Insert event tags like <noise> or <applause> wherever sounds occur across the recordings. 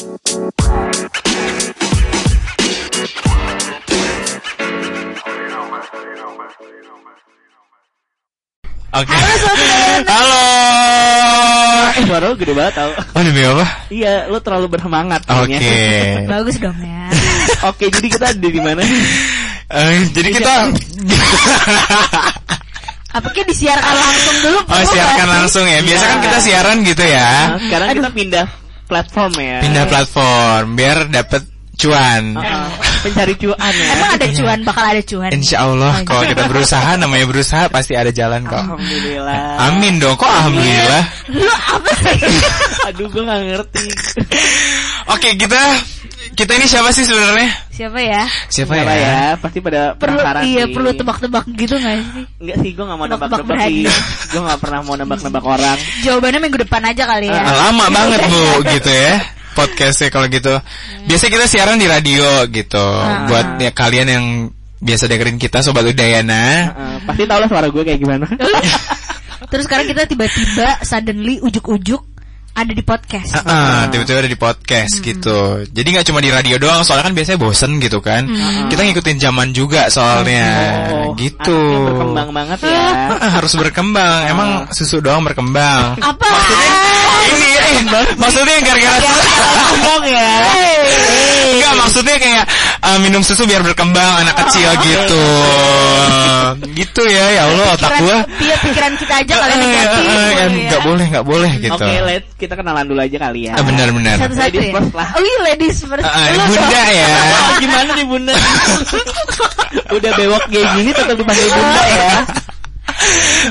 Oke. Halo Sobat Udayana. Halo. Eh, suara lu gede banget tau. Oh demi apa? Iya, lu terlalu bersemangat. Oke. kayaknya. Bagus dong ya. <laughs> Oke, jadi kita ada di mana? Eh, jadi kita Apa kayak disiarkan langsung dulu? oh siarkan langsung ya. Biasa kan kita siaran gitu ya. Nah, sekarang kita pindah platform ya. Pindah platform biar dapet cuan. Uh-uh. Pencari cuan ya. Emang ada cuan, bakal ada cuan. Insya Allah Oh, kalau kita berusaha namanya berusaha pasti ada jalan kok. Alhamdulillah. Amin dong. Kok alhamdulillah? Lu apa sih? <laughs> Aduh, gue gak ngerti. Oke kita kita ini siapa sih sebenarnya? Siapa ya? Siapa ya? ya? Pasti pada Perlu iya sih. perlu tebak-tebak gitu gak sih? Enggak sih, gue gak mau nebak-nebak sih. Gue gak pernah mau nebak-nebak orang. Jawabannya minggu depan aja kali ya. Lama banget bu <laughs> gitu ya podcastnya kalau gitu. Biasa kita siaran di radio gitu. Ah. Buat ya kalian yang biasa dengerin kita sobat Udayana. Uh, pasti tau lah suara gue kayak gimana. <laughs> Terus sekarang kita tiba-tiba suddenly ujuk-ujuk ada di podcast. Ah, ah, tiba-tiba ada di podcast gitu. Jadi nggak cuma di radio doang, soalnya kan biasanya bosen gitu kan. Kita ngikutin zaman juga soalnya, Oh, gitu. anaknya berkembang banget ya. Ah, harus berkembang. Emang susu doang berkembang. Apa? Ini, eh, maksudnya gara-gara Ngomong ya. Enggak maksudnya kayak uh, minum susu biar berkembang anak kecil gitu. gitu ya, ya Allah otak Pikiran, gua. iya, pikiran kita aja kali negatif. eh, gitu ya. Nggak boleh, nggak boleh gitu. Oke, let kita kenalan dulu aja kali ya. Ah, benar-benar. Satu-satu Ladies ya? first lah. Oh iya, ladies first. Ah, Lu bunda dong. ya. <laughs> Gimana nih bunda? <laughs> Udah bewok kayak gini tetap dipanggil bunda ya.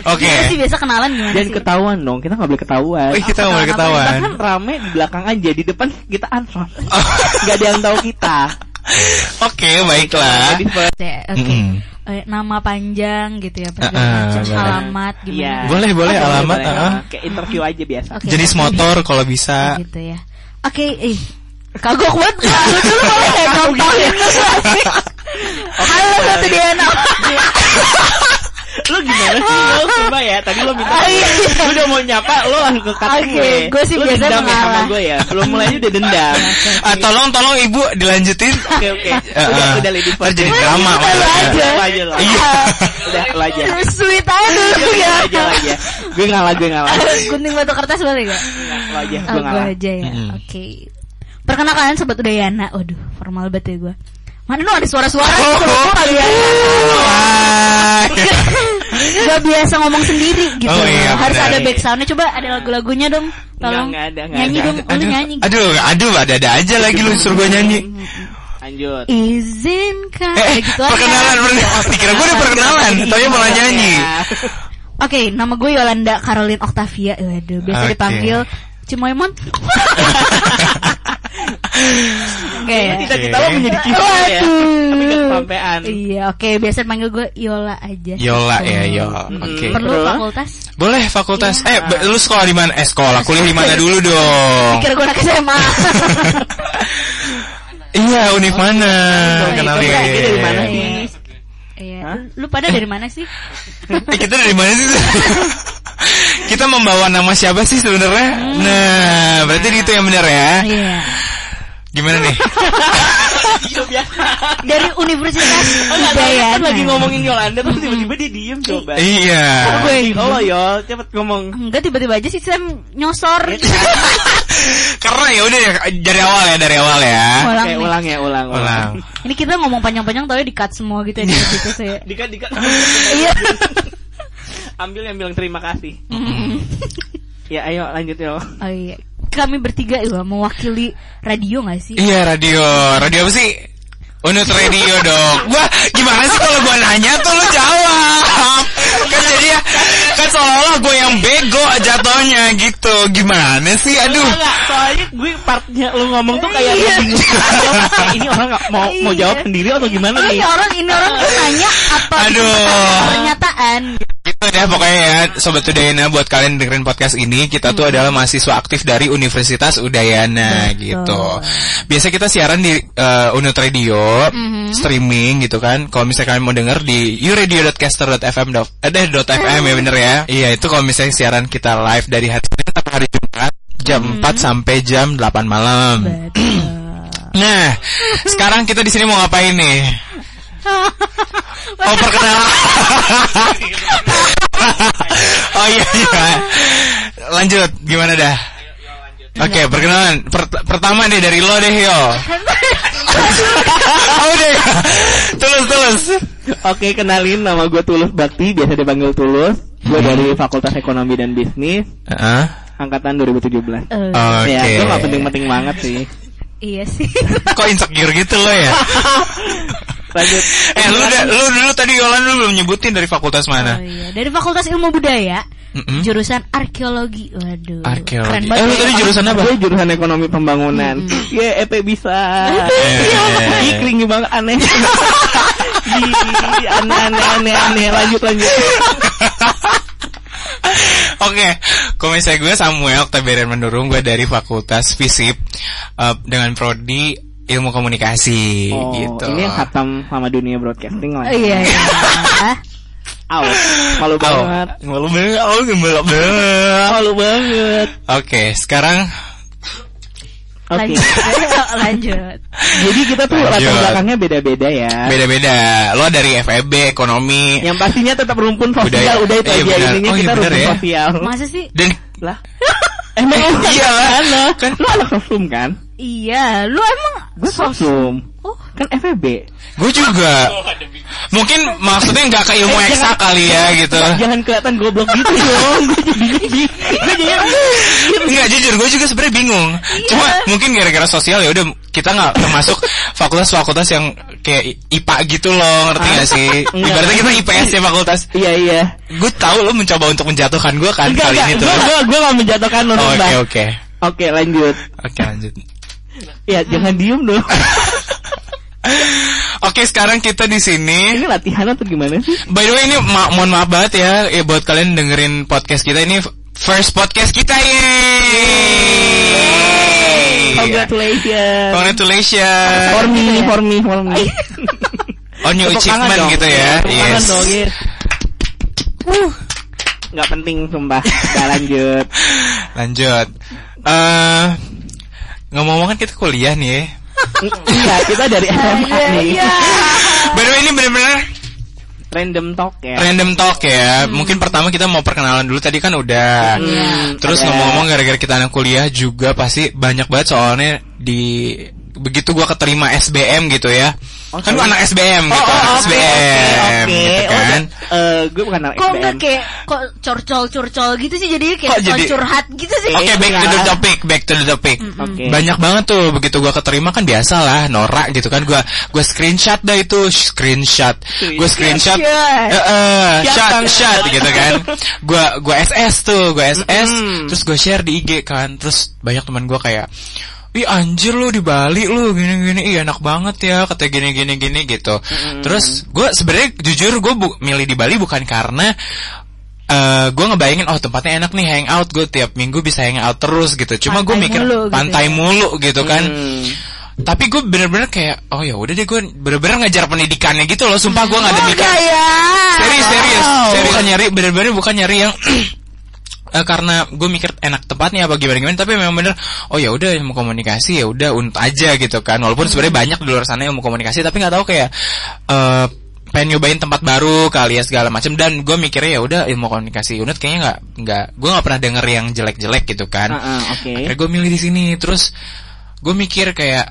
Oke. Gimana sih biasa kenalan gimana sih? ketahuan dong, kita nggak boleh ketahuan. Oh, kita nggak boleh Kita ketahuan. kan rame di belakang aja, di depan kita ansor. Oh. Gak ada yang tahu kita. <laughs> Oke, baiklah. Ladies first. Ya, Oke. Eh, nama panjang gitu ya, macam boleh. alamat Iya. gimana? Boleh, boleh Oh, alamat. boleh. ah. Kayak interview aja biasa. Oke. Jenis motor kalau bisa. gitu ya. Oke, eh kagok banget. Lu dulu boleh ya gampangin <laughs> Halo satu Diana. Gimana sih? Lu <laughs> coba ya, tadi lu minta. Oh, iya. Lu udah mau nyapa, lu langsung ke cut Oke, gue. gue sih Lu biasa dendam ya sama gue ya. Belum mulai aja udah dendam. <laughs> Ah, tolong, tolong ibu dilanjutin. Oke, oke. <laughs> Ah, Udah, ah. udah Ntar first. jadi Udah, drama, Udah, maksudnya. aja. Aja, aja. Iya. Udah, lu aja. Sweet aja ya. aja. Gue ngalah, gue ngalah. Gunting batu kertas boleh gak? Lu aja, Oh, gue gue ngalah. aja ya. Mm-mm. Oke. Perkenalkan sobat Udayana. Waduh, formal banget ya gue. Mana lu ada suara-suara Oh, gitu loh, kali ya. Wah. <laughs> Gak biasa ngomong sendiri gitu. Oh, iya, Harus benar. ada back soundnya. Coba ada lagu-lagunya dong. Tolong. Nggak, ada, nggak nyanyi ada. dong. Lu Aduh, nyanyi. aduh, aduh, ada-ada aja lagi lu suruh gue nyanyi. Lanjut. Izinkan. Eh, gitu perkenalan, perkenalan. Dikira gue udah perkenalan, tapi malah nyanyi. <laughs> Oke, nama gue Yolanda Caroline Octavia. Waduh, biasa Oke. dipanggil Cimoemon. <laughs> Oke. ya. Cita-cita lo menjadi kisah ya. Tapi gak kesampean. Iya, oke, biasa dipanggil gue Yola aja. Yola Gitu. ya, Yol. Mm-mm. Oke. Perlu Terus? fakultas? Boleh fakultas. Iya. Eh, lu sekolah di mana? Eh, sekolah kuliah di mana dulu dong? Pikir gue anak SMA. <laughs> Iya, mana? Oh, Kenalin. iya, Dia dari mana Iya. sih? Iya. Lu pada dari mana sih? Eh, <laughs> kita dari mana sih? <laughs> kita membawa nama siapa sih sebenarnya? Nah, berarti itu yang benar ya. Iya. Gimana nih? <laughs> Dari Universitas Oh, Udayana. kan lagi ngomongin Yolanda terus tiba-tiba dia diem coba. iya. Gue oh Yol, cepet ngomong. Enggak tiba-tiba aja sih Sam nyosor. <laughs> Karena ya udah ya, dari awal ya, dari awal ya. Ulang Oke, ulang ya, ulang, Ulang. Ini kita ngomong panjang-panjang tapi di-cut semua gitu ya di <laughs> gitu saya. Dikat, dikat. Iya. Ambil yang bilang terima kasih. Ya, ayo lanjut Yol. Oh iya. Kami bertiga ya mewakili radio gak sih? Iya, radio. Radio apa sih? Unut radio dong. <laughs> Wah, gimana sih kalau gua nanya tuh lu jawab? Kan jadi ya, kan seolah-olah gue yang bego jatuhnya gitu. Gimana sih? Aduh. Enggak, soalnya gue partnya lu ngomong tuh kayak Iya. <laughs> ini orang nggak mau mau Iya. jawab sendiri atau gimana Ini nih? orang ini orang tuh nanya apa Aduh. pernyataan. Deh pokoknya ya Sobat Udayana buat kalian dengerin podcast ini Kita tuh adalah mahasiswa aktif dari Universitas Udayana Betul. gitu Biasa kita siaran di eh, Unut Radio Mhm. Streaming gitu kan Kalau misalnya kalian mau denger di uradio.caster.fm do- eh, dot .fm ya bener ya Iya itu kalau misalnya siaran kita live dari hari Senin sampai hari Jumat jam 4 sampai jam 8 malam. Betul. <clears throat> Nah, sekarang kita di sini mau ngapain nih? Oh perkenalan. oh iya iya. Lanjut, gimana dah? Oke, perkenalan. Per- pertama nih dari lo deh yo. <laughs> oh deh. Tulus tulus. Oke, kenalin nama gue Tulus Bakti, biasa dipanggil Tulus. Gue dari Fakultas Ekonomi dan Bisnis, Heeh. angkatan 2017. Eh, Oke. Ya, gue gak penting-penting banget sih. Iya sih. Kok insecure gitu lo ya? <laughs> Lanjut. eh lu udah- lu dulu tadi Yolan lu belum nyebutin dari fakultas Oh mana? iya, dari Fakultas Ilmu Budaya, Mm-mm. jurusan arkeologi. Waduh. Arkeologi. Keren Eh, banget. lu tadi jurusan apa? Gue jurusan ekonomi pembangunan. Ya, EP bisa. Eh. Ih, klingi banget aneh. <laughs> Ih, aneh, aneh, aneh, aneh. Lanjut, lanjut. Oke, kalau misalnya gue Samuel Octavian Mendurung, gue dari Fakultas Fisip eh, dengan prodi Ilmu Komunikasi Oh, gitu. ini yang khatam sama dunia broadcasting lah. Oh, iya, iya. Aw, malu Oh, banget. malu banget, oh, malu banget. Malu banget. Oke, sekarang Oke. Lanjut. <laughs> Lanjut. Jadi kita tuh latar belakangnya beda-beda ya. beda-beda. Lo dari FEB, ekonomi, Yang pastinya tetap rumpun sosial, Budaya. udah itu Iya, aja benar. intinya Oh, iya, kita benar rumpun ya. sosial. Masa sih? dan Lah. Emang <laughs> Iya kan lo? Kan- Lu anak sosum kan? Iya, lu emang Gue sosum. Oh, Kan FEB. gue juga. Mungkin maksudnya nggak ke ilmu Eh, jangan- kali ya gitu. Jangan kelihatan goblok gitu <laughs> dong. Gue jadi gue jadi Enggak jujur, gue juga sebenarnya bingung. Cuma mungkin gara-gara sosial ya udah kita nggak termasuk fakultas-fakultas yang kayak IPA gitu loh, ngerti gak sih? <laughs> Enggak. Ibaratnya kita IPS ya fakultas. Iya iya. Gue tahu lo mencoba untuk menjatuhkan gue kan Enggak kali enggak. ini tuh. Gue gue gue gak menjatuhkan lo Oh, Oke oke Oke lanjut. oke lanjut. Ya jangan diem dong. <laughs> Oke sekarang kita di sini. Ini latihan atau gimana sih? By the way ini ma mohon maaf banget ya, ya buat kalian dengerin podcast kita ini first podcast kita yeay. Congratulations. Congratulations For me, for me, for me. <laughs> on your Tepuk achievement dong. gitu ya. Tepuk Yes. dong, yes. Nggak penting sumpah. Kita lanjut. <laughs> Lanjut. Eh ngomong-ngomong kan kita kuliah nih. ya. Iya, kita dari SMA iya, nih. iya. By the way ini bener-bener Random talk ya. random talk ya. Mungkin pertama kita mau perkenalan dulu tadi kan udah. Hmm, Terus ada. ngomong-ngomong gara-gara kita anak kuliah juga pasti banyak banget soalnya di begitu gua keterima SBM gitu ya. Oh, kan sorry. anak SBM Oh, gitu, oh, oke, SBM oke, oke. gitu Oh, kan. dan, eh, gue bukan anak Kok SBM. enggak kayak kok curcol-curcol gitu sih jadinya kayak Kok jadi- curhat gitu sih. Oke, back to the Enggak. topic, back to the topic. Oke. Banyak banget tuh begitu gua keterima kan biasa lah norak gitu kan gua gua screenshot dah itu screenshot. Gua screenshot Screenshot. eh, eh, Siap, shot shot gitu kan. Gua gua SS tuh, gua SS Mm-mm. terus gua share di IG kan. Terus banyak teman gua kayak Ih anjir lu di Bali lu gini-gini. Ih enak banget ya kata gini-gini gini gitu Terus gue sebenarnya jujur gue bu- milih di Bali bukan karena eh gue ngebayangin oh tempatnya enak nih hangout. Gue tiap minggu bisa hangout terus gitu. Cuma gue mikir mulu gitu pantai ya. mulu gitu kan. Hmm. tapi gue bener-bener kayak oh ya udah deh gue bener-bener ngajar pendidikannya gitu loh. Sumpah gue nggak ada Oh, mikir. ya. serius serius serius. Bukan nyari bener-bener bukan nyari yang <clears throat> eh, karena gue mikir enak tempatnya apa gimana gimana tapi memang bener oh ya udah ilmu komunikasi ya udah unut aja gitu kan. Walaupun sebenarnya banyak di luar sana ilmu komunikasi tapi nggak tahu kayak eh pengen nyobain tempat baru kali ya segala macam dan gue mikirnya ya udah ilmu komunikasi unut kayaknya nggak nggak gue nggak pernah denger yang jelek-jelek gitu kan. Ah, ah, Oke. akhirnya gue milih di sini. Terus gue mikir kayak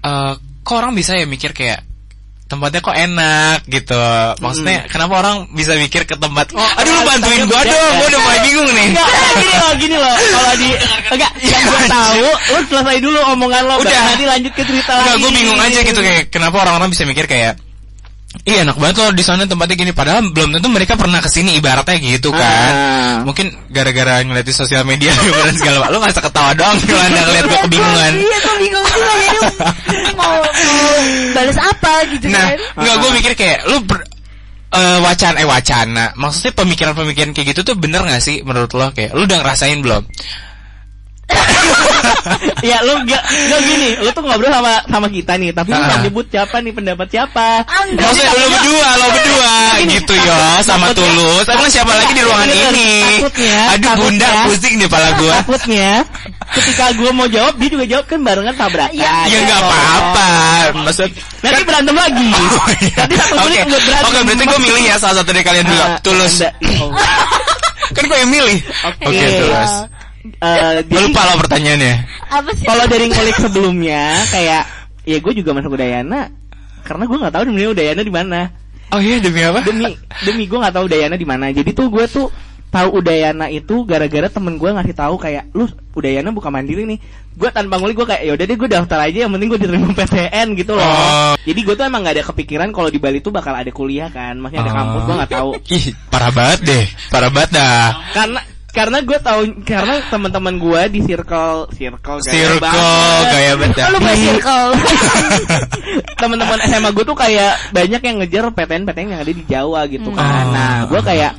eh kok orang bisa ya mikir kayak tempatnya kok enak gitu. Maksudnya kenapa orang bisa mikir ke tempat aduh lu bantuin tempatnya dong gue udah mulai bingung nih. Enggak, enggak, gini loh, gini loh. Kalau di enggak, yang gue tahu, lu selesai dulu omongan lo, Udah. nanti lanjut ke cerita Enggak, lagi. gue bingung aja gitu kayak kenapa orang-orang bisa mikir kayak Iya enak banget loh di sana tempatnya gini padahal belum tentu mereka pernah ke sini ibaratnya gitu kan. Ah. Mungkin gara-gara ngeliat di sosial media <laughs> dan segala macam. Lu masa ketawa doang <laughs> kalau anda ngeliat gue kebingungan. Iya, gue bingung juga jadi mau, mau balas apa gitu Nah, kan. enggak gue mikir kayak lu ber- eh, wacana eh wacana. Maksudnya pemikiran-pemikiran kayak gitu tuh bener gak sih menurut lo kayak lu udah ngerasain belum? <laughs> ya lu gak, gak gini, lu tuh ngobrol sama sama kita nih, tapi lu Ah. nggak nyebut siapa nih pendapat siapa. Maksudnya lo berdua, lo berdua gitu ya sama tulus. Emang siapa lagi di ruangan ini? takutnya, Aduh bunda pusing nih pala gua. Takutnya ketika gua mau jawab dia juga jawab kan barengan tabrakan. Ya, Ya nggak apa-apa. Maksud Nanti berantem lagi. Oh, iya. Nanti satu menit berantem. oke berarti gue milih ya salah satu dari kalian dulu. Ah, Tulus. <laughs> Kan gue yang milih. Oke. Oke, tulus. Eh, Gue jadi lupa lo pertanyaannya. Apa sih? kalau dari ngulik sebelumnya kayak ya gue juga masuk Udayana karena gue nggak tahu sebenarnya Udayana di mana. Oh iya demi apa? Demi demi gue nggak tahu Udayana di mana. Jadi tuh gue tuh tahu Udayana itu gara-gara temen gue ngasih tahu kayak lu Udayana buka mandiri nih. Gue tanpa ngulik gue kayak ya udah deh gue daftar aja yang penting gue diterima PTN gitu loh. Oh. Jadi gue tuh emang nggak ada kepikiran kalau di Bali tuh bakal ada kuliah kan. Maksudnya ada Oh. kampus gue nggak tahu. Ih, parah banget deh. Parah banget dah. karena karena gue tahu karena teman-teman gue di circle circle gaya Circle banget. gaya banget. Oh, lu buat circle. <laughs> teman-teman SMA gue tuh kayak banyak yang ngejar PTN PTN yang ada di Jawa gitu kan. Oh. Nah, gue kayak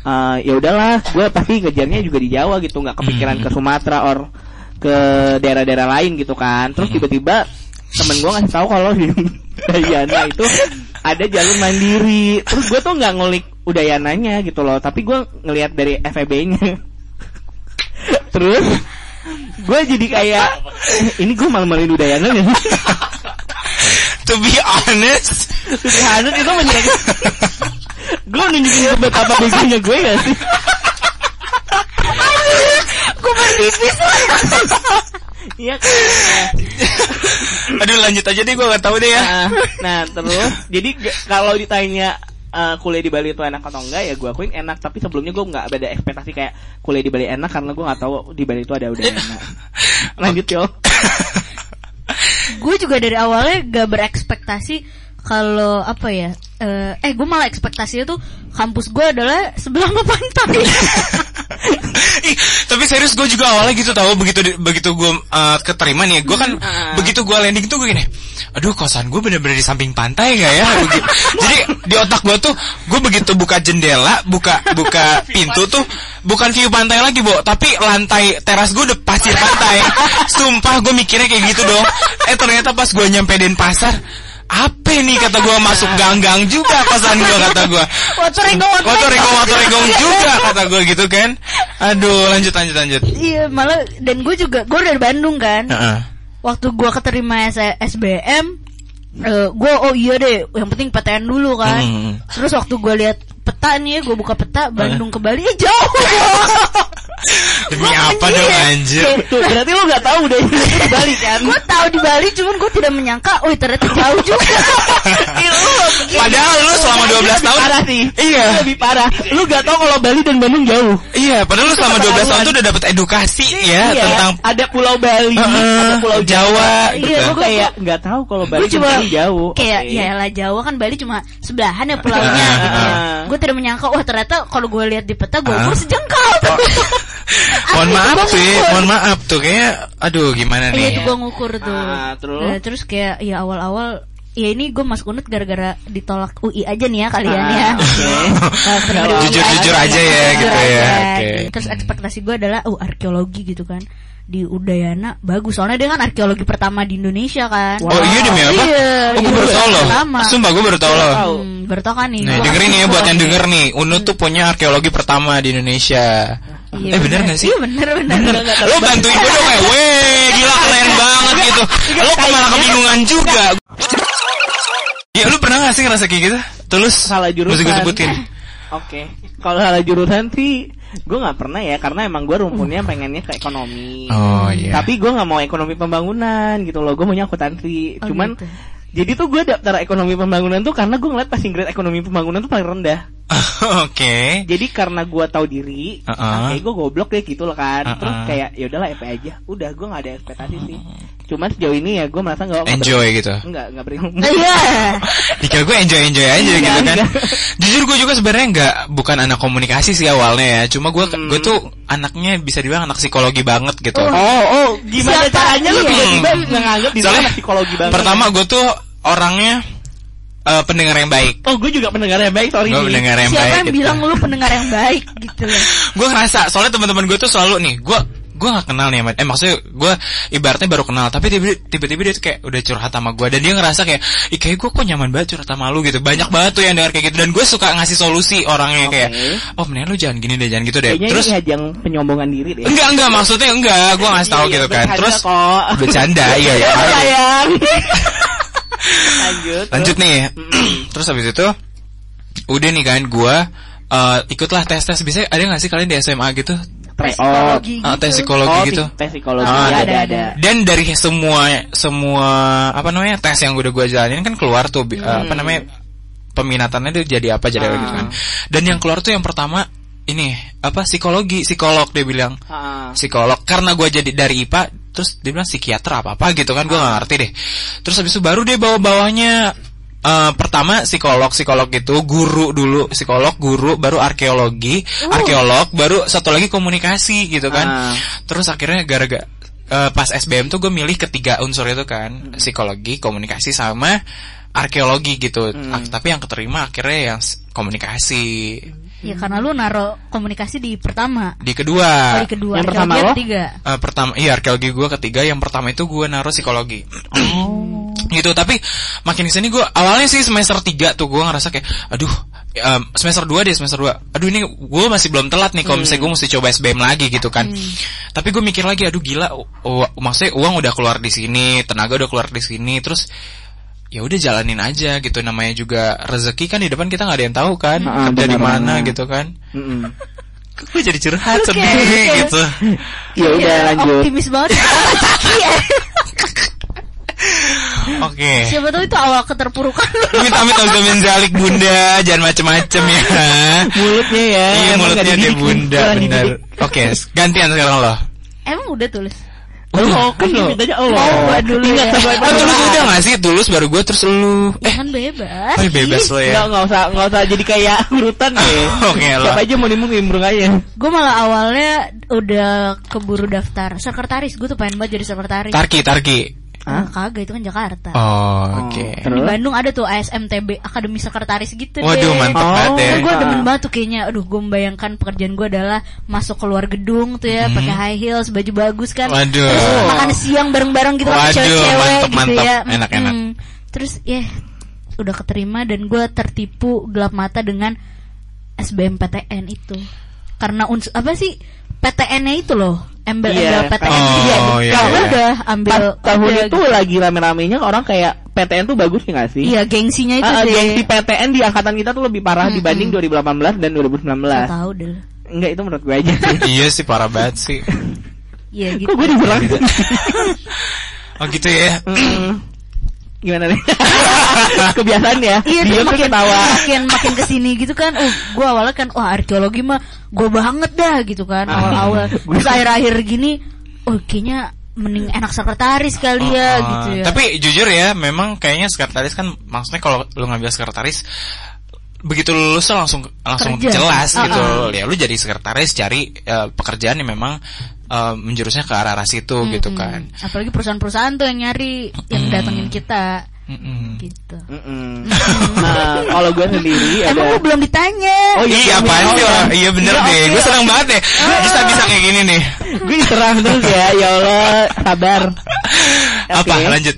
eh, ya udahlah, gue pasti ngejarnya juga di Jawa gitu, nggak kepikiran Hmm. ke Sumatera or ke daerah-daerah lain gitu kan. Terus Hmm. tiba-tiba temen gue ngasih tahu kalau di <laughs> Udayana itu ada jalur mandiri. Terus gue tuh nggak ngulik Udayananya gitu loh, tapi gue ngelihat dari FEB-nya. <laughs> Terus gue jadi kayak ini gue malu-maluin Udayana nih. <laughs> To be honest, Sudah Hanut itu menjadi Gue nunjukin betapa begonya gue gak sih Gue berpipis. Iya kan aduh lanjut aja deh gue gak tahu deh ya. nah, nah terus Jadi kalau ditanya eh, kuliah di Bali itu enak atau enggak ya gue akuin enak. Tapi sebelumnya gue nggak ada ekspektasi kayak kuliah di Bali enak karena gue nggak tahu di Bali itu ada udah enak <laughs> lanjut yo gue juga dari awalnya gak berekspektasi kalau apa ya eh, eh gue malah ekspektasinya tuh kampus gue adalah sebelah sama pantai <laughs> Ih, tapi serius gue juga awalnya gitu tahu begitu begitu gue uh, keterima nih, gue kan Hmm. begitu gue landing tuh gue gini, aduh kosan gue bener-bener di samping pantai gak ya? Begitu. <laughs> Jadi di otak gue tuh gue begitu buka jendela, buka buka pintu tuh bukan view pantai lagi, Bo, tapi lantai teras gue udah pasir pantai. <laughs> Sumpah gue mikirnya kayak gitu dong. Eh ternyata pas gue nyampe Denpasar apa nih kata gue masuk gang-gang juga kosan gue kata gue Water regong, water Water regong, water regong Iya. juga <laughs> kata gue gitu kan. Aduh, lanjut lanjut lanjut. iya malah dan gue juga gue dari Bandung kan Heeh. waktu gue keterima SBM eh gue oh iya deh yang penting PTN dulu kan Hmm. terus waktu gue lihat peta nih gue buka peta Bandung ke Bali eh, jauh <laughs> <laughs> Demi apa dong anjir? Tuh berarti lu gak tahu deh di Bali kan? Gue tahu di Bali cuman gue tidak menyangka oh ternyata jauh juga. <laughs> Padahal lu selama 12 tahun parah sih. Iya. Itu lebih parah. Lu gak tahu kalau Bali dan Bandung jauh. Iya, padahal lu selama 12 tahun tuh udah dapat edukasi ya Iya, tentang ada Pulau Bali, Heeh, ada Pulau Jawa. Iya, gitu. Gue kayak nggak tahu kalau Bali cuma dan Bandung jauh. kayak Oke. ya lah Jawa kan Bali cuma sebelahan ya pulaunya. gitu gue tidak menyangka wah ternyata kalau gue lihat di peta gue gue sejengkal. Tuh <laughs> Mohon maaf sih, ngukur. mohon maaf tuh kayak aduh gimana Iya itu nih? gue ngukur tuh Ah, terus? Nah, terus kayak ya awal-awal ya ini gue masuk unut gara-gara ditolak UI aja nih ya kalian Ah, ya oke. <laughs> Nah, penerimaan Jujur-jujur UI aja ya, Jujur gitu ya, aja. oke. terus ekspektasi gue adalah uh arkeologi gitu kan di Udayana bagus soalnya dia kan arkeologi pertama di Indonesia kan Oh iya demi apa? Iya, oh, gue baru iya, tau loh. Sumpah gue baru tau loh. Hmm, baru tau kan nih Gua- dengerin nih ya buat yang denger nih, Unut tuh punya arkeologi pertama di Indonesia. Iya, eh bener gak sih? Iya bener bener. Lo bantuin gue dong kayak, weh gila keren banget gitu. Lo kok malah kebingungan juga. Ya lu pernah gak sih ngerasa kayak gitu? Tulus Salah jurusan. Mesti gue sebutin. Oke, kalau salah jurusan sih gue nggak pernah ya karena emang gue rumpunnya pengennya ke ekonomi. Oh iya. Tapi gue nggak mau ekonomi pembangunan gitu loh. Gue maunya akuntansi. Oh, Cuman gitu. Jadi tuh gue daftar ekonomi pembangunan tuh karena gue ngeliat passing grade ekonomi pembangunan tuh paling rendah. <laughs> Oke. Jadi karena gue tahu diri, Uh-uh. oke gue goblok deh gitu loh kan. Uh-uh. Terus kayak ya udahlah EP aja. Udah gue nggak ada ekspektasi sih. Cuman sejauh ini ya gue merasa nggak Enjoy gitu. Nggak nggak berilmu. <laughs> Iya. Dikira gue enjoy enjoy aja Enggak, gitu kan. enggak. Jujur gue juga sebenarnya nggak bukan anak komunikasi sih awalnya ya. Cuma gue Hmm. gue tuh anaknya bisa dibilang anak psikologi banget gitu. Oh. Oh, oh, gimana Siapa? caranya lu tiba-tiba Hmm. menganggap diri Soalnya anak psikologi banget? Pertama gue tuh orangnya eh, pendengar yang baik. Oh, gue juga pendengar yang baik, sorry Gue nih. pendengar yang Siapa baik. yang gitu. bilang lu pendengar yang baik gitu <laughs> loh. gue ngerasa soalnya teman-teman gue tuh selalu nih gue gue nggak kenal nih eh maksudnya gue ibaratnya baru kenal tapi tiba- tiba-tiba dia tuh kayak udah curhat sama gue dan dia ngerasa kayak ih kayak gue kok nyaman banget curhat sama lu gitu. Banyak banget tuh yang dengar kayak gitu dan gue suka ngasih solusi orangnya Oke. kayak oh mendingan lu jangan gini deh jangan gitu deh. Kayaknya terus ini ajang penyombongan diri deh. enggak enggak maksudnya enggak. Gue ngasih tahu Iya, gitu kan. terus kok. bercanda <laughs> iya ya. <laughs> Lanjut. lanjut nih. <clears throat> Terus habis itu udah nih kan gue eh, ikutlah tes tes bisa ada nggak sih kalian di SMA gitu Tes Oh, psikologi Ah, tes gitu. psikologi oh, gitu tes psikologi Ah, ada, ada, ada, ada. dan dari semua semua apa namanya tes yang udah gue jalanin kan keluar tuh Hmm. apa namanya peminatannya tuh jadi apa jadi apa gitu kan dan yang keluar tuh yang pertama ini apa psikologi psikolog dia bilang Ah. psikolog karena gue jadi dari IPA terus dia bilang psikiater apa apa gitu kan gue nggak ngerti deh terus habis itu baru dia bawa bawahnya eh, pertama psikolog psikolog itu guru dulu psikolog guru baru arkeologi arkeolog baru satu lagi komunikasi gitu kan Ah. terus akhirnya gara-gara eh, pas SBM tuh gue milih ketiga unsur itu kan psikologi komunikasi sama arkeologi gitu Ah, tapi yang keterima akhirnya yang komunikasi Ya karena lu naro komunikasi di pertama. di kedua Oh, di kedua. Yang pertama yang lo? ketiga. Eh, pertama iya arkeologi gue ketiga yang pertama itu gue naruh psikologi Oh. Gitu tapi makin ke sini gue awalnya sih semester 3 tuh gue ngerasa kayak aduh em, semester 2 deh semester 2 aduh ini gue masih belum telat nih kalau misalnya gue mesti coba SBM lagi gitu kan. Tapi gue mikir lagi aduh gila maksudnya uang udah keluar di sini tenaga udah keluar di sini terus ya udah jalanin aja gitu. Namanya juga rezeki kan di depan kita nggak ada yang tahu kan Ah, kerja di mana gitu kan. Mm-mm. gue jadi curhat Oke, sedih oke. gitu. Ya udah Iya, lanjut. Optimis banget. <laughs> Iya. oke Siapa tahu itu awal keterpurukan. Amit amit min zalik bunda Jangan macem-macem ya Mulutnya ya. Iya mulutnya dia bunda benar. Oke gantian sekarang lo Emang udah tulis. Oh, kan lo. oh. Oh, gua dulu Ingat ya. sama Oh tulus udah gak sih Tulus baru gue terus lu Eh Jangan bebas. oh, bebas lo ya Enggak, enggak usah enggak usah jadi kayak urutan deh. <laughs> Oke, lah. Siapa aja mau nimbrung nimbrung aja. Gue malah awalnya udah keburu daftar sekretaris. Gue tuh pengen banget jadi sekretaris. Tarki Tarki Ah, kagak itu kan Jakarta. Oh oke Oh, Di? Bandung ada tuh ASMTB Akademi Sekretaris gitu Waduh deh. mantep Oh. banget ya gue Ah. demen banget tuh kayaknya Aduh gue membayangkan pekerjaan gue adalah Masuk keluar gedung tuh ya pakai high heels Baju bagus kan Hmm. Waduh. Terus makan siang bareng-bareng gitu sama Waduh, cewek-cewek gitu mantep. ya Enak-enak. Mm. Terus ya Udah keterima dan gue tertipu gelap mata dengan SBMPTN itu Karena uns apa sih PTN-nya itu loh Embel-embel Iya, PTN oh, gitu ya iya, Kalau iya. udah ambil Pas tahun aja itu lagi rame-ramenya orang kayak PTN tuh bagus ya nggak sih? Iya gengsinya itu Ah, ah, deh gengsi PTN di angkatan kita tuh lebih parah Mm-mm. dibanding 2018 dan 2019. Gak tahu deh Enggak itu menurut gue aja sih. <laughs> Iya sih parah banget sih Iya gitu Kok gue diserang? Oh gitu ya. Gimana nih? <laughs> Kebiasaan ya. Iya Dia makin ketawa. makin makin ke sini gitu kan. Uh, gue awalnya kan wah arkeologi mah gue banget dah gitu kan Ah. awal-awal. <laughs> Terus akhir-akhir gini, oh kayaknya mending enak sekretaris kali ya Oh, gitu ya. Tapi jujur ya, memang kayaknya sekretaris kan maksudnya kalau lu ngambil sekretaris begitu lulus langsung langsung Kerja. jelas Ah, gitu. ah. Ya lu jadi sekretaris cari eh, pekerjaan yang memang eh, menjurusnya ke arah arah situ gitu Mm-mm. kan. Apalagi perusahaan-perusahaan tuh yang nyari, yang Mm. datengin kita Mm-mm. gitu. Mm-mm. Nah, kalau gue sendiri <laughs> Emang ada lu belum ditanya? Oh, Iya, iya, apaan iya, sih? iya. Iya bener Iya, deh. oke, Gue seneng oke. banget deh. Bisa bisa kayak gini nih. gue diserang terus ya. Ya Allah, sabar. Apa? Oke. Lanjut.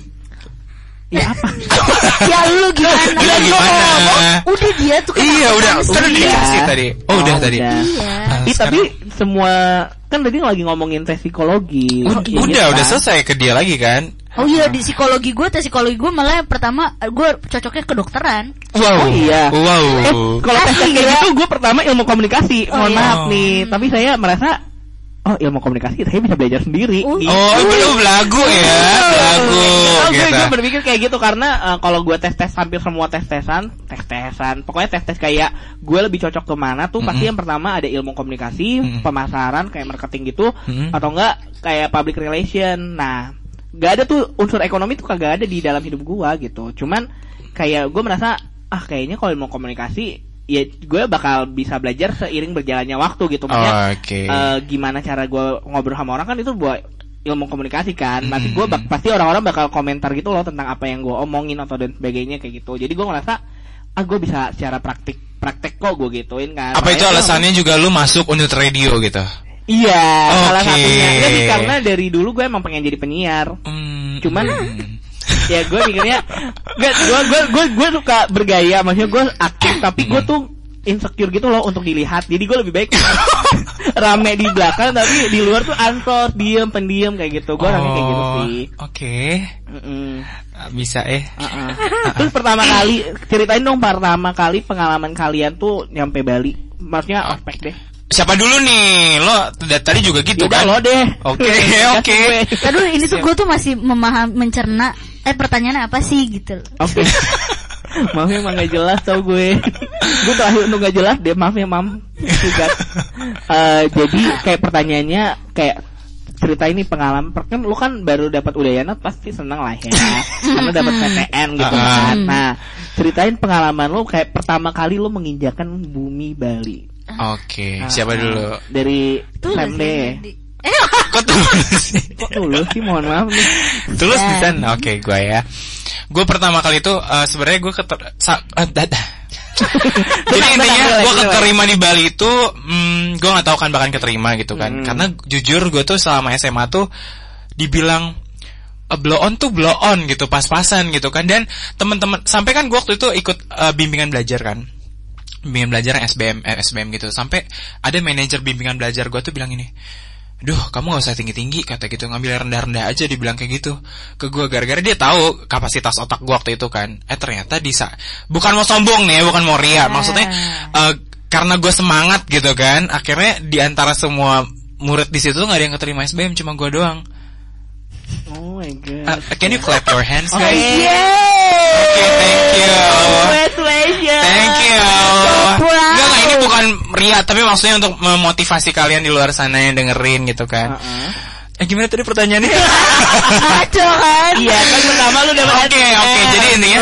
Ya apa? <laughs> ya lu gimana? Lu gua gimana? ngomong, Udah dia tuh kan Iya udah, kan udah Iya. dikasih tadi. Oh, udah Oh, tadi. Iya. Ah, Ih, tapi sekarang- semua kan tadi lagi ngomongin tes psikologi. Ud- Iya udah, kan? udah selesai ke dia lagi kan? Oh iya di psikologi gue, tes psikologi gue malah pertama gue cocoknya kedokteran. Wow. Oh, iya. Wow. Eh, kalau tes kayak ya? gitu gue pertama ilmu komunikasi. Oh, Mohon iya. maaf Oh. nih, tapi saya merasa oh ilmu komunikasi saya bisa belajar sendiri. Oh, Gitu. Oh, belum lagu ya, lagu. Oh, gue, gitu. gue berpikir kayak gitu karena eh, kalau gue tes tes hampir semua tes tesan, tes tesan, pokoknya tes tes kayak gue lebih cocok ke mana tuh pasti Mm-mm. yang pertama ada ilmu komunikasi, Mm-mm. pemasaran kayak marketing gitu, Mm-mm. atau enggak kayak public relation. Nah, gak ada tuh unsur ekonomi tuh kagak ada di dalam hidup gue gitu. Cuman kayak gue merasa ah kayaknya kalau ilmu komunikasi ya gue bakal bisa belajar seiring berjalannya waktu gitu. Maksudnya Oke. eh, gimana cara gue ngobrol sama orang kan itu buat ilmu komunikasi kan nanti gue Mm-mm. pasti orang-orang bakal komentar gitu loh tentang apa yang gue omongin atau dan sebagainya kayak gitu jadi gue ngerasa ah gue bisa secara praktik praktek kok gue gituin kan Apa itu Makanya alasannya juga lu masuk unit radio gitu? Iya, salah Oke. satunya. Sih, karena dari dulu gue emang pengen jadi penyiar. Hmm, Cuman hmm. Ya gue mikirnya gue gue gue gue suka bergaya, maksudnya gue aktif tapi gue tuh insecure gitu loh untuk dilihat. Jadi gue lebih baik <laughs> rame di belakang tapi di luar tuh ansos, diem, pendiam kayak gitu. Gue orangnya kayak gitu Oh, sih. Oke, Mm-mm. bisa eh. Uh-uh. Terus pertama kali ceritain dong pertama kali pengalaman kalian tuh nyampe Bali. Maksudnya ospek deh. Siapa dulu nih? Lo tadi juga gitu Yaudah kan? lo deh. Oke, <laughs> oke. Aduh ini tuh gue tuh masih memaham mencerna eh pertanyaannya apa sih gitu. Oke. <laughs> maaf ya emang gak jelas tau gue. gue terakhir untuk gak jelas deh maaf ya mam. Juga. Eh, jadi kayak pertanyaannya kayak cerita ini pengalaman kan lu kan baru dapat Udayana pasti seneng lah ya karena dapat PTN gitu kan. Nah, ceritain pengalaman lu kayak pertama kali lu menginjakan bumi Bali. Oke, Ah, siapa ah. dulu? Dari Sam deh. Eh <laughs> Kok tulus sih? Kok tulus sih mohon maaf nih. Tulus Ya. di sana. Oke, gue ya. Gue pertama kali itu eh, sebenarnya gue keter sa dada. <laughs> Jadi intinya gue keterima di Bali itu, hmm, gue nggak tahu kan bahkan keterima gitu kan. Hmm. Karena jujur gue tuh selama SMA tuh dibilang eh, blow on tuh blow on gitu pas-pasan gitu kan dan teman-teman sampai kan gue waktu itu ikut eh, bimbingan belajar kan bimbingan belajar SBM eh, SBM gitu sampai ada manajer bimbingan belajar gue tuh bilang ini Duh, kamu gak usah tinggi-tinggi kata gitu ngambil rendah-rendah aja dibilang kayak gitu ke gue gara-gara dia tahu kapasitas otak gue waktu itu kan. Eh ternyata bisa bukan mau sombong nih, ya, bukan mau ria. Maksudnya eh, karena gue semangat gitu kan, akhirnya di antara semua murid di situ nggak ada yang keterima SBM, cuma gue doang. Oh my god. Uh, can you clap your hands Oh, guys? yeah. Oke, thank you. Congratulations. Thank you. proud. Enggak, enggak, ini bukan ria, tapi maksudnya untuk memotivasi kalian di luar sana yang dengerin gitu kan. Uh-uh. Eh gimana tadi pertanyaannya? <laughs> Kacau kan? Iya kan pertama lu dapat Oke, oke, jadi intinya.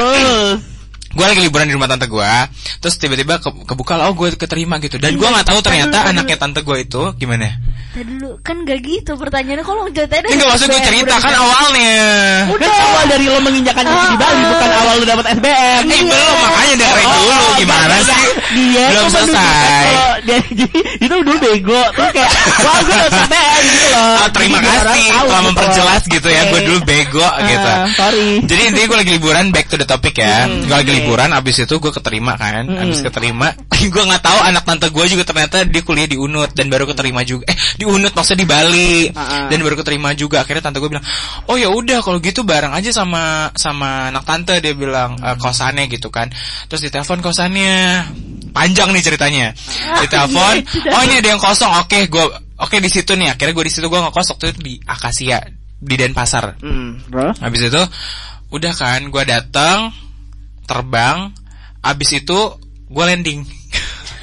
Gue lagi liburan di rumah tante gue, terus tiba-tiba ke- kebuka lah, oh gue keterima gitu, dan gue nggak tahu ternyata Aduh, anaknya tante gue itu gimana? Tadi dulu kan gak gitu pertanyaannya kalau ceritain Ini nggak maksud gue cerita kan awalnya. Kan awal dari lo menginjakan kaki di Bali bukan awal lu dapat SBM. Eh belum makanya dari Oh, dulu gimana enggak, sih? Dia belum selesai. kalau dia jadi itu dulu bego terus kayak <laughs> wah gue dapat SBM gitu loh. Ah, terima kasih telah gitu. memperjelas gitu ya, gue dulu bego Ah, gitu. sorry. Jadi intinya gue lagi liburan back to the topic ya. Hmm, gue lagi. Liburan abis itu gue keterima kan. Hmm. Abis keterima, <laughs> gue nggak tahu anak tante gue juga ternyata dia kuliah di Unut dan baru keterima juga. Eh di Unut maksudnya di Bali Ah, ah. dan baru keterima juga. Akhirnya tante gue bilang, oh ya udah kalau gitu bareng aja sama sama anak tante dia bilang eh, kosannya gitu kan. Terus ditelepon kosannya. Panjang nih ceritanya. Ditelepon, <laughs> oh ini ada yang kosong. Oke, gue oke di situ nih. Akhirnya gue di situ gue ngekos waktu itu di Akasia di Denpasar. Terus? Habis itu udah kan gue datang terbang habis itu gue landing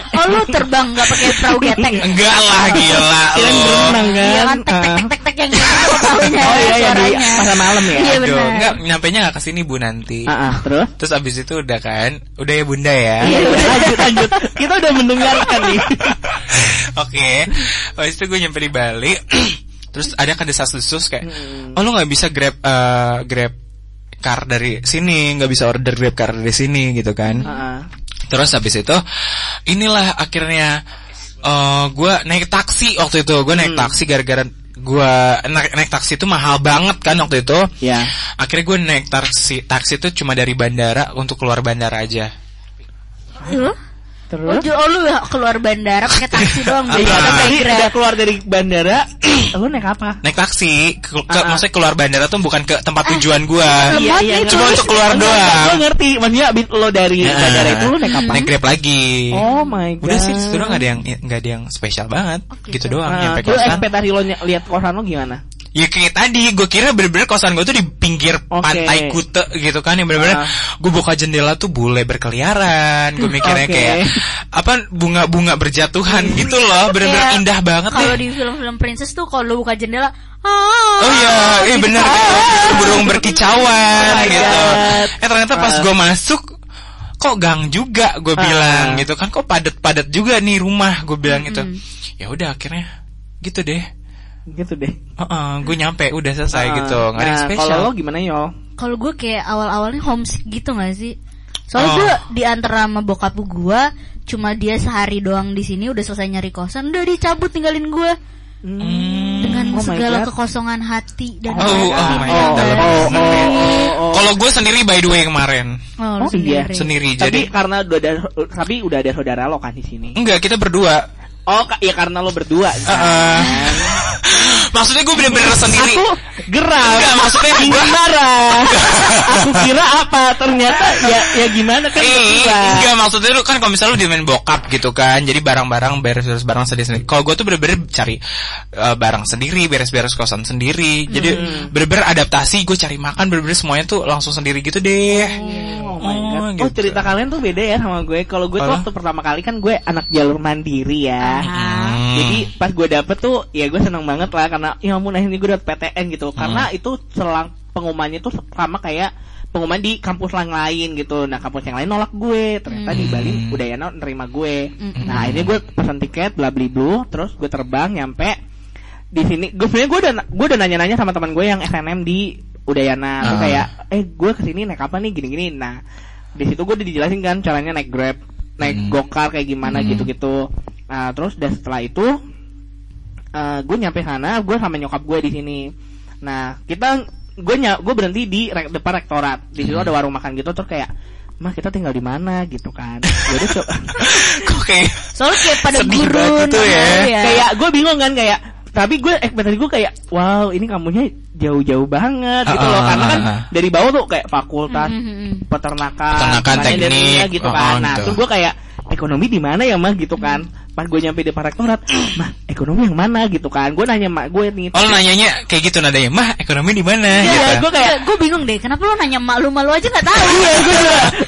Oh lu terbang gak pakai perahu getek? enggak lah gila <laughs> Kirain lu berenang Iya kan? kan tek tek tek tek yang gitu perahunya. Oh iya yang di pasar malam ya. Iya Aduh, benar. enggak nyampe nya nggak ke sini bu nanti Ah, ah, terus? terus abis itu udah kan udah ya bunda ya Iya, iya, lanjut lanjut. Kita udah mendengarkan nih. <laughs> Oke, habis itu gue nyampe di Bali, <clears throat> terus ada kan desas-desus kayak, Hmm. oh lu nggak bisa grab eh, grab car dari sini, nggak bisa order grab car dari sini gitu kan? Ah, ah. Terus habis itu, inilah akhirnya eh gue naik taksi waktu itu, gue naik Hmm. taksi gara-gara gue naik, naik taksi itu mahal banget kan waktu itu. Ya. Akhirnya gue naik taksi taksi itu cuma dari bandara untuk keluar bandara aja. Lu? Oh, Terus? ju- oh lu keluar bandara pakai taksi doang Ah, ah. kan naik udah grab. keluar dari bandara, <clears throat> lu naik apa? Naik taksi, ke, ke- Ah, ah. maksudnya keluar bandara tuh bukan ke tempat tujuan gue. Iya, iya, Cuma untuk keluar doang. Gue ngerti, maksudnya abis lo dari Nah, bandara itu lo naik apa? Naik grab lagi. Oh my god. Udah sih, sebenarnya nggak ada yang nggak ada yang spesial banget, gitu doang. Nah, nyampe kosan. ekspektasi lo lihat kosan lo gimana? Ya kayak tadi, gue kira bener-bener kosan gue tuh di pinggir Oke. pantai Kute gitu kan, yang bener-bener Ah. gue buka jendela tuh bule berkeliaran, gue mikirnya Oke. kayak apa bunga-bunga berjatuhan <laughs> gitu loh, bener-bener Kayak indah banget Kalau di film-film princess tuh kalau lu buka jendela, ah. Oh iya, eh gitu bener kan. gitu, burung berkicauan Oh gitu. God. Eh ternyata pas Ah. gue masuk, kok gang juga gue Ah. bilang gitu kan, kok padat-padat juga nih rumah gue bilang gitu. Mm-mm. Ya udah akhirnya gitu deh. Gitu deh. gue nyampe udah selesai Ah, gitu, nggak ada yang nah, spesial. Kalau lo gimana yo? Kalau gue kayak awal-awalnya homesick gitu gak sih? Soalnya Oh. gue di antara sama bokap gue cuma dia sehari doang di sini udah selesai nyari kosan, udah dicabut tinggalin gue. Hmm. dengan Oh segala kekosongan hati dan Oh, oh my God, oh, dalam oh, oh, oh, oh. Kalau gue sendiri by the way kemarin Oh, Oh, iya. sendiri. sendiri Tapi jadi karena udah ada tapi udah ada saudara lo kan di sini. enggak kita berdua. Oh, ya karena lo berdua. Heeh. <laughs> Maksudnya gue bener-bener sendiri. Aku geram. Enggak, maksudnya gua- marah. <laughs> Aku kira apa? Ternyata ya ya gimana kan Eh, berdua. enggak maksudnya lu kan kalau misalnya lu dimain bokap gitu kan jadi barang-barang beres-beres barang sendiri-sendiri kalau gue tuh bener-bener cari eh, barang sendiri beres-beres kosan sendiri jadi bener-bener adaptasi gue cari makan bener-bener semuanya tuh langsung sendiri gitu deh Oh my god. Oh, Oh, gitu. cerita kalian tuh beda ya sama gue. Kalau gue tuh waktu pertama kali kan gue anak jalur mandiri ya. Hmm. Jadi pas gue dapet tuh ya gue seneng banget lah karena ya ampun akhirnya gue dapet PTN gitu. Hmm. Karena itu selang pengumumannya tuh sama kayak pengumuman di kampus yang lain gitu. Nah kampus yang lain nolak gue. Ternyata di Bali Hmm. udah ya nerima gue. Hmm. Nah ini gue pesan tiket bla bli blu terus gue terbang nyampe di sini gue sebenarnya gue udah gue udah nanya-nanya sama teman gue yang SNM di Udayana Terus Ah. kayak eh gue ke sini naik apa nih gini-gini nah di situ gue udah dijelasin kan caranya naik grab naik Hmm. gokar kayak gimana Hmm. gitu-gitu nah terus dan setelah itu eh gue nyampe sana gue sama nyokap gue di sini nah kita gue ny gue berhenti di re- depan rektorat di situ Hmm. ada warung makan gitu terus kayak mah kita tinggal di mana gitu kan jadi co- <laughs> kok kayak Soalnya kayak pada Sedih gurun tuh ya. ya. kayak gue bingung kan kayak tapi gue ekspektasi gue kayak wow ini kamunya jauh-jauh banget gitu loh Ah, karena kan ah, ah. dari bawah tuh kayak fakultas Mhm, mhm. peternakan, Peternakan, manajemennya teknik, gitu oh, kan. oh, Nah, gitu. terus gue kayak ekonomi di mana ya mah gitu kan. Pas gue nyampe di rektorat, <clears throat> mah ekonomi yang mana gitu kan. Gue nanya mak gue nih. oh lu nanyanya kayak gitu nadanya mah ekonomi di mana Iya, gitu gue kayak gue bingung deh, kenapa lu nanya malu malu aja nggak tahu? <laughs> iya gue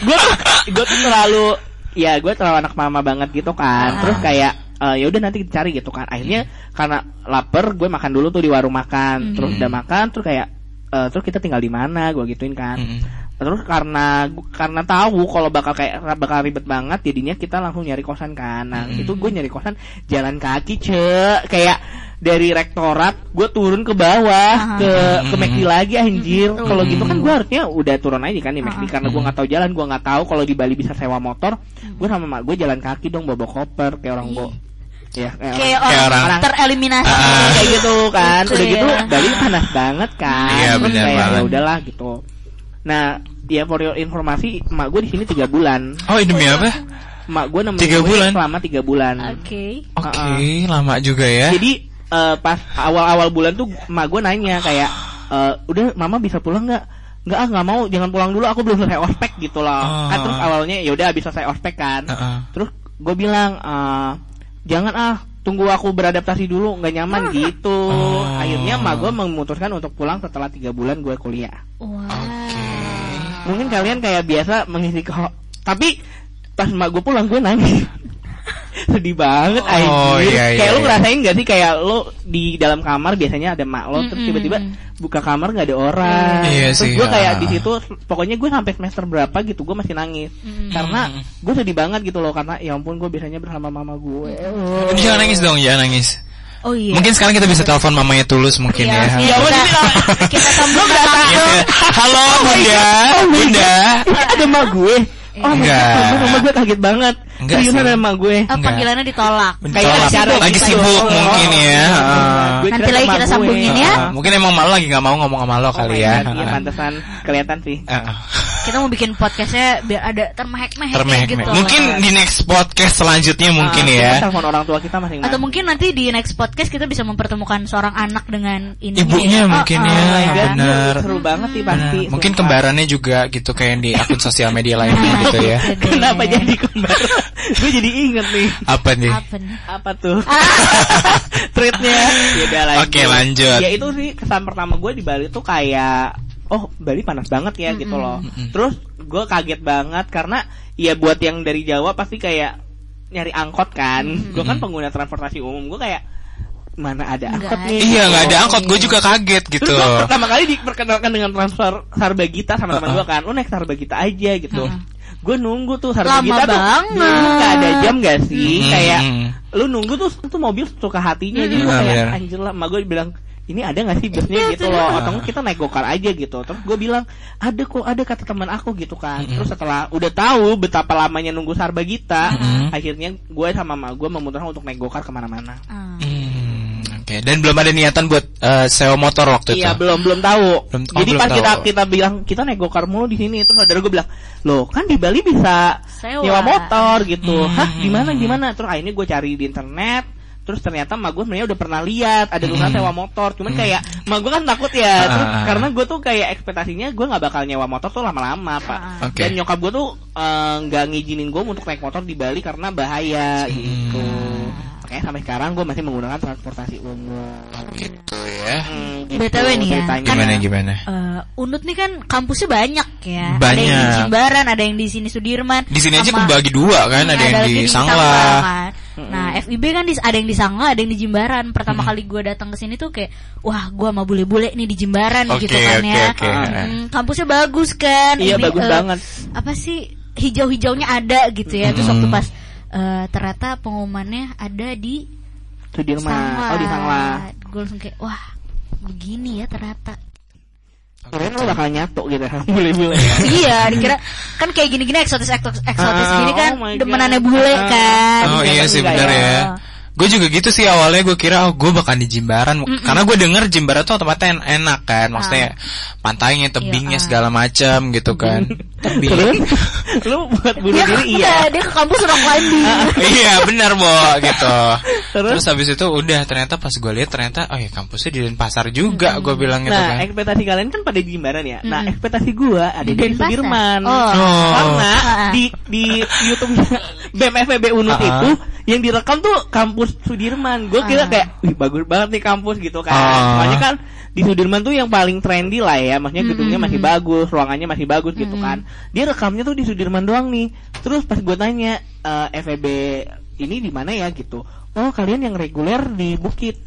gue tuh gue tuh terlalu ya gue terlalu anak mama banget gitu kan. Ah. Terus kayak eh, ya udah nanti cari gitu kan. Akhirnya karena lapar gue makan dulu tuh di warung makan. Terus Mhm. udah makan terus kayak eh, terus kita tinggal di mana gue gituin kan. Mm-mm. Terus karena karena tahu kalau bakal kayak bakal ribet banget, jadinya kita langsung nyari kosan kan. Nah Mm. itu gue nyari kosan jalan kaki ce, kayak dari rektorat gue turun ke bawah Aha. ke ke Mm. McD lagi anjir. Mm. Kalau gitu kan gue harusnya udah turun aja kan di McD Aha. karena gue nggak tahu jalan, gue nggak tahu kalau di Bali bisa sewa motor. Gue sama mak gue jalan kaki dong bawa koper kayak orang bo. Ya, kayak Kayak orang- Kayak orang, orang- tereliminasi. Ah. kayak gitu kan Gitu udah gitu ya. Bali panas banget kan Iya, terus benar kayak banget. ya udahlah gitu nah ya for your informasi emak gue di sini tiga bulan. Oh demi apa? Emak gue nemenin Tiga bulan? selama tiga bulan. Oke. oke lama juga ya. Jadi eh, pas awal-awal bulan tuh emak gue nanya kayak eh, udah mama bisa pulang nggak? Nggak ah nggak mau. Jangan pulang dulu. Aku belum selesai ospek gitu loh. Oh. kan terus awalnya ya udah habis selesai ospek kan. Heeh. terus gue bilang eh, jangan ah tunggu aku beradaptasi dulu. Nggak nyaman gitu. Oh. akhirnya emak gue memutuskan untuk pulang setelah tiga bulan gue kuliah. Wah. Mungkin kalian kayak biasa mengisi ke tapi pas emak gue pulang gue nangis <laughs> sedih banget Oh, anjir. iya, iya, kayak lu iya. ngerasain gak sih kayak lu di dalam kamar biasanya ada mak lo terus tiba-tiba buka kamar nggak ada orang Iya terus sih, gue kayak ah. di situ pokoknya gue sampai semester berapa gitu gue masih nangis Mm. karena gue sedih banget gitu loh karena ya ampun gue biasanya bersama mama gue Oh. jangan nangis dong jangan nangis Oh iya. mungkin sekarang kita bisa telepon mamanya tulus mungkin Iya, ya. iya, Ya, kita, kita- kita sambung. <laughs> Iya. halo bunda. Bunda. Ini ada emak gue. Oh Enggak. Mama gue kaget banget. Enggak ada emak gue. Oh, panggilannya ditolak. Kayak Ditolak. acara lagi gitu. sibuk Oh, mungkin oh, ya oh, Nanti lagi sama kita gue. sambungin ya. Mungkin emang malu lagi nggak mau ngomong sama lo Oh kali ya. Iya pantesan. Kelihatan sih. Heeh. Kita mau bikin podcastnya biar ada termehek-mehek Termehek gitu. mungkin di next podcast selanjutnya mungkin Ah, ya telepon orang tua kita masing-masing Atau mungkin nanti di next podcast kita bisa mempertemukan seorang anak dengan ini. Ibunya mungkin ya, Oh my God, bener. seru banget sih pasti Benar. mungkin sumpah. kembarannya juga gitu kayak yang di akun sosial media lainnya Nah, gitu ya. Kenapa jadi kembar? <laughs> gue jadi inget nih apa nih Apa nih? apa tuh <laughs> treatnya ya udah lanjut. Oke, lanjut. ya itu sih kesan pertama gue di Bali tuh kayak oh Bali panas banget ya gitu loh. Mm-mm. terus gue kaget banget karena ya buat yang dari Jawa pasti kayak nyari angkot kan. Gue kan pengguna transportasi umum gue kayak mana ada angkot nih? Iya nggak ada angkot. Gue juga kaget gitu. Terus gue pertama kali diperkenalkan dengan transfer Sarbagita sama teman Uh-uh. gue kan, lu naik Sarbagita aja gitu. Uh-uh. Gue nunggu tuh Lama Sarbagita tuh nggak ada jam gak sih? Hmm. Kayak lu nunggu tuh tuh mobil suka hatinya jadi gue Hmm, kayak anjir lah, gue bilang ini ada gak sih busnya gitu loh atau nggak kita naik gokar aja gitu terus gue bilang ada kok ada kata teman aku gitu kan terus setelah udah tahu betapa lamanya nunggu Sarbagita Mm-mm. akhirnya gue sama emak gue memutuskan untuk naik gokar ke mana-mana Ah. Hmm, oke dan belum ada niatan buat eh, sewa motor waktu Iya itu. belum belum tahu. Belum- oh, Jadi belum pas tahu. kita kita bilang kita nego car mulu di sini terus saudara gue bilang, "Loh, kan di Bali bisa Sewa. nyewa motor gitu." Hmm. Hah, di mana di mana? Terus akhirnya gue cari di internet. Terus ternyata mak gue sebenarnya udah pernah lihat ada tulisan Hmm. sewa motor. Cuman kayak mak gue kan takut ya. Terus Ah. karena gue tuh kayak ekspektasinya gue nggak bakal nyewa motor tuh lama-lama, Pak. Ah. Oke. Dan nyokap gue tuh eh, nggak ngizinin gue untuk naik motor di Bali karena bahaya gitu. Makanya sampai sekarang gue masih menggunakan transportasi umum. Gitu ya. Hmm, gitu BTW nih ya, ceritanya. Gimana gimana? Eh, Unut nih kan kampusnya banyak ya. Ada yang Banyak. di Jimbaran, ada yang di sini Sudirman. Di sini aja kebagi dua kan, Hmm, ada yang di Sangla. kan. Nah, FIB kan di, ada yang di Sangla, ada yang di Jimbaran. Pertama kali gue datang ke sini tuh kayak, wah, gue sama bule-bule nih di Jimbaran Oke, gitu kan oke, ya. oke. Hmm, kampusnya bagus kan. Iya, bagus eh, banget. Apa sih hijau-hijaunya ada gitu ya. Terus waktu Hmm. pas eh, ternyata pengumumannya ada di Sudirman. Sangla. Oh di Sangla. Gue langsung kayak, wah, begini ya ternyata. Keren lo bakal nyatu gitu <laughs> bule-bule. iya, dikira kan kayak gini-gini eksotis eksotis, eksotis Ah, gini kan oh demenannya bule Ah. kan. Oh iya sih enggak benar ya. ya. Gue juga gitu sih awalnya gue kira oh gue bakal di Jimbaran karena gue denger Jimbaran tuh tempatnya en- enak kan, maksudnya pantainya, tebingnya Iya, ah. segala macam gitu kan. Terus Tebing. <laughs> lu buat bunuh Dia, diri iya. enggak, dia ke kampus rock climbing. iya benar bo gitu. Terus? Terus habis itu udah ternyata pas gue lihat ternyata oh ya kampusnya di Denpasar juga gue bilang gitu Nah, kan. ekspektasi kalian kan pada di Jimbaran ya. Nah, Mm-mm. ekspektasi gua ada di Denpasar. Sudirman. Oh. Oh. Karena Ah. di di YouTube BEM FEB Unut Ah. itu yang direkam tuh kampus Sudirman. Gue kira Ah. kayak, wih bagus banget nih kampus gitu kan. Ah. Soalnya kan di Sudirman tuh yang paling trendy lah ya. Maksudnya gedungnya Mm-mm. masih bagus, ruangannya masih bagus gitu Mm-mm. kan. Dia rekamnya tuh di Sudirman doang nih. Terus pas gue tanya eh, FEB ini di mana ya gitu. Oh kalian yang reguler di Bukit.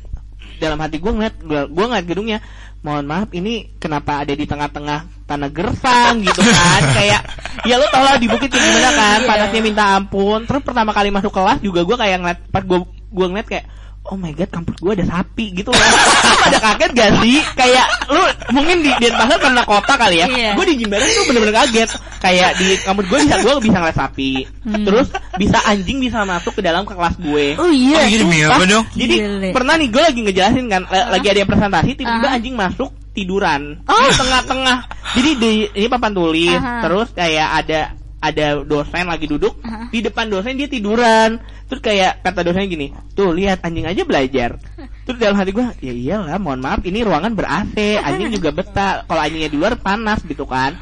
Dalam hati gue ngeliat, gue ngeliat gedungnya. Mohon maaf, ini kenapa ada di tengah-tengah tanah gersang gitu kan? <laughs> Kayak, ya lo tau lah di Bukit gimana kan? Iya. Panasnya minta ampun. Terus pertama kali masuk kelas juga gue kayak ngeliat, pas gue gue ngeliat kayak Oh my god, kampus gue ada sapi gitu loh. Lu pada kaget gak sih? Kayak lu mungkin di Denpasar karena kota kali ya. Iya. Gue di Jimbaran tuh bener-bener kaget. Kayak di kampus gue bisa gue bisa ngeliat sapi. Hmm. Terus bisa anjing bisa masuk ke dalam ke kelas gue. Oh iya. Oh Sumpah. apa dong? Jadi Gile. pernah nih gue lagi ngejelasin kan, la- lagi ada yang presentasi tiba-tiba Ah. anjing masuk tiduran Oh. di tengah-tengah. Jadi di ini papan tulis, Aha. terus kayak ada ada dosen lagi duduk Aha. di depan dosen dia tiduran. Terus kayak kata dosennya gini, tuh lihat anjing aja belajar. <laughs> Terus dalam hati gue, ya iyalah, mohon maaf ini ruangan ber AC, anjing juga betah. Kalau anjingnya di luar panas gitu kan.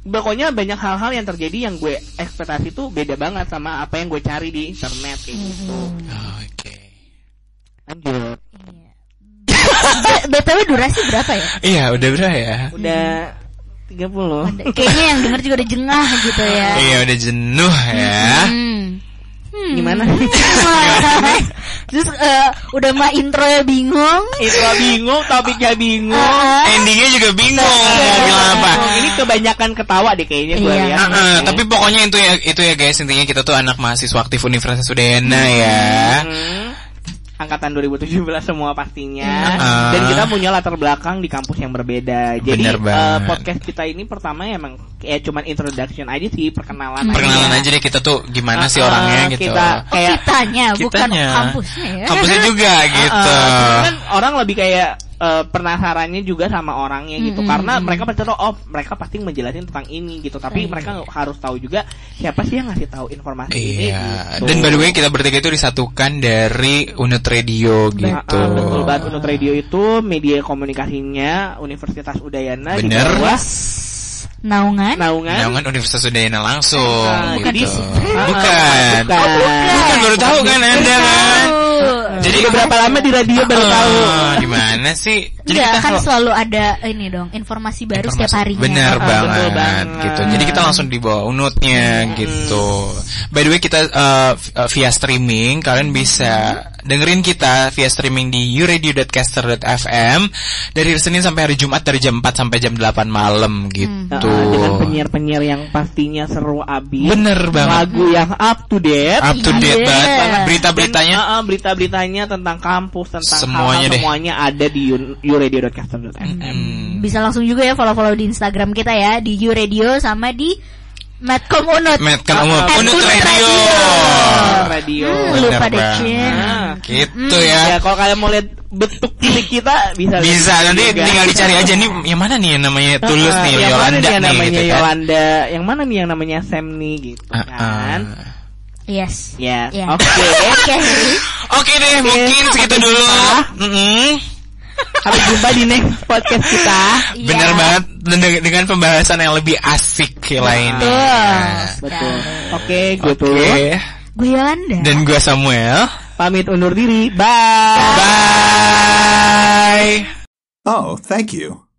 Pokoknya banyak hal-hal yang terjadi yang gue ekspektasi tuh beda banget sama apa yang gue cari di internet kayak gitu. Oh, Oke. Lanjut. <laughs> B- BTW durasi berapa ya? Iya udah berapa ya? Udah 30. Kayaknya yang denger juga udah jengah gitu ya. Iya udah jenuh ya. Hmm. Hmm. Gimana? Terus eh, udah mah intro ya bingung. Itu bingung, topiknya bingung. Ah. Endingnya juga bingung mau bilang apa. Ini kebanyakan ketawa deh kayaknya gue Iya. lihat. Ah, ah, tapi pokoknya itu ya itu ya guys intinya kita tuh anak mahasiswa aktif Universitas Udayana ya. Hmm. Angkatan 2017 semua pastinya. Ah. Dan kita punya latar belakang di kampus yang berbeda. Jadi Bener banget. podcast kita ini pertama emang kayak cuman introduction aja sih, perkenalan. Perkenalan aja. aja deh kita tuh gimana sih Ah, orangnya gitu. Kita Oh, kayak kitanya, bukan Kitanya. kampusnya ya. Kampusnya juga gitu. Ah, cuman kan orang lebih kayak eh, penasarannya juga sama orangnya gitu Mm-mm. karena mereka pasti tahu oh mereka pasti ngejelasin tentang ini gitu tapi Iya. mereka harus tahu juga siapa sih yang ngasih tahu informasi ini Iya. gitu. Dan by the way kita bertiga itu disatukan dari Unit Radio Nah, gitu. ah, betul banget Unut Radio itu media komunikasinya Universitas Udayana di Bener. bawah Naungan. naungan Jangan Universitas Udayana langsung Ah, gitu. jadi- Ah, bukan. bukan. Bukan baru tahu kan Anda kan? Tahu. Jadi udah berapa lama di radio baru tahu Ah, Gimana sih? Enggak, kan kalau- selalu ada ini dong, informasi baru Informasi- setiap harinya. Bener Ah, banget, betul banget. gitu. Jadi kita langsung di bawah unutnya gitu. By the way kita uh, uh, via streaming kalian bisa dengerin kita via streaming di uradio.caster.fm dari Senin sampai hari Jumat dari jam 4 sampai jam 8 malam Ah, dengan penyiar-penyiar yang pastinya seru abis Bener banget. lagu yang up to date Up to date Iya. banget. Berita-beritanya Dan, ah, berita-beritanya tentang kampus tentang Semuanya hal-hal deh. semuanya ada di un- uradio.caster.fm Hmm. Bisa langsung juga ya follow-follow di Instagram kita ya di U Radio sama di Medcom Unut. Medcom Unut. Eh, Unut Radio. radio. Hmm, lupa deh. Nah, Gitu ya ya. kalau kalian mau lihat bentuk milik kita bisa Bisa nanti juga. tinggal dicari aja nih yang mana nih yang namanya tulus Ah, nih yang mana Yolanda nih yang nih namanya gitu kan. Yolanda yang mana nih yang namanya Sam nih gitu Ah, kan ah. Yes. ya oke <laughs> Oke. Oke deh, mungkin segitu dulu. Mm-mm. Sampai jumpa di next podcast kita Bener Iya. banget dengan, dengan pembahasan yang lebih asik lainnya. Betul. betul oke gue Oke. tuh Gue Yolanda. Dan gue Samuel. pamit undur diri bye Bye. Oh, thank you.